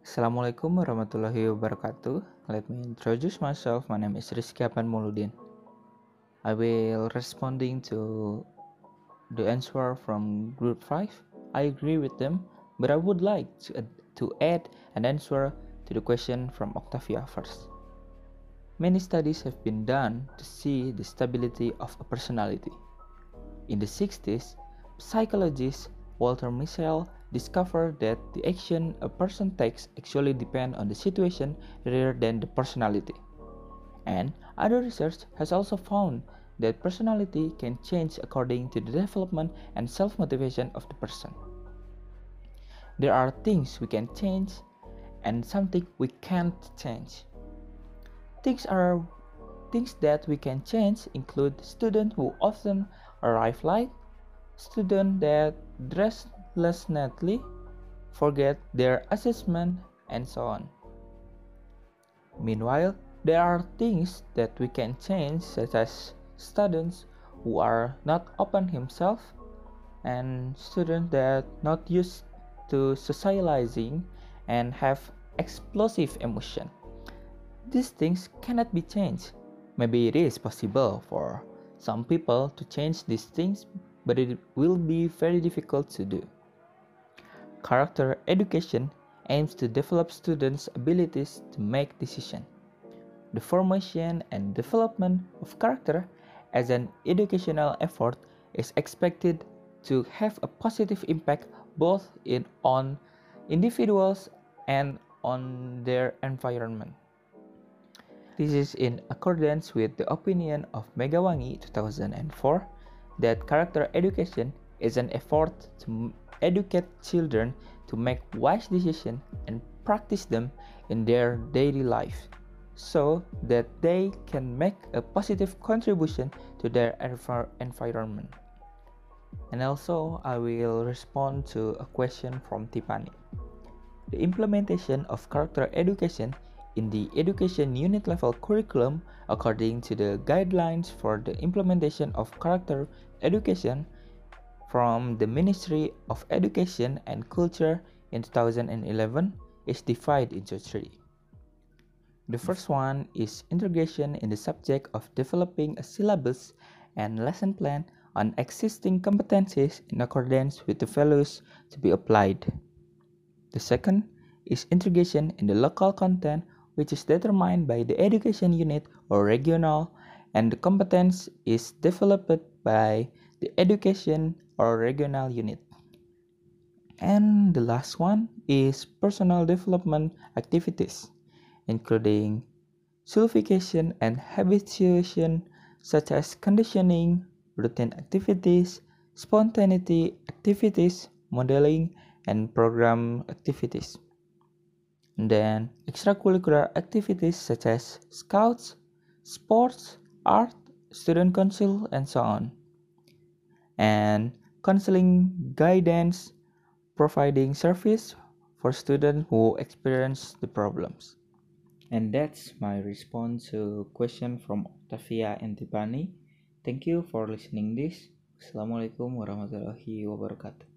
Assalamualaikum warahmatullahi wabarakatuh. Let me introduce myself. My name is Rizky Apan Muludin. I will responding to the answer from group 5. I agree with them, but I would like to, to add an answer to the question from Octavia first. Many studies have been done to see the stability of a personality. In the 60s, psychologist Walter Mischel discovered that the action a person takes actually depend on the situation rather than the personality. And other research has also found that personality can change according to the development and self-motivation of the person. There are things we can change and something we can't change. Things are things that we can change include students who often arrive late, students that dress less neatly, forget their assessment, and so on. Meanwhile, there are things that we can change, such as students who are not open himself and students that not used to socializing and have explosive emotion. These things cannot be changed. Maybe it is possible for some people to change these things, but it will be very difficult to do. Character education aims to develop students' abilities to make decisions. The formation and development of character as an educational effort is expected to have a positive impact both in on individuals and on their environment. This is in accordance with the opinion of Megawangi 2004 that character education is an effort to educate children to make wise decisions and practice them in their daily life so that they can make a positive contribution to their env- environment. And also, I will respond to a question from Tiffany. The implementation of character education in the education unit level curriculum according to the guidelines for the implementation of character education from the Ministry of Education and Culture in 2011 is divided into three. The first one is integration in the subject of developing a syllabus and lesson plan on existing competencies in accordance with the values to be applied. The second is integration in the local content which is determined by the education unit or regional and the competence is developed by the education or regional unit. And the last one is personal development activities, including sulfication and habituation, such as conditioning, routine activities, spontaneity activities, modeling, and program activities. Then extracurricular activities such as scouts, sports, art, student council, and so on. And counseling guidance, providing service for students who experience the problems. And that's my response to question from Octavia and Tipani. Thank you for listening this. Assalamualaikum warahmatullahi wabarakatuh.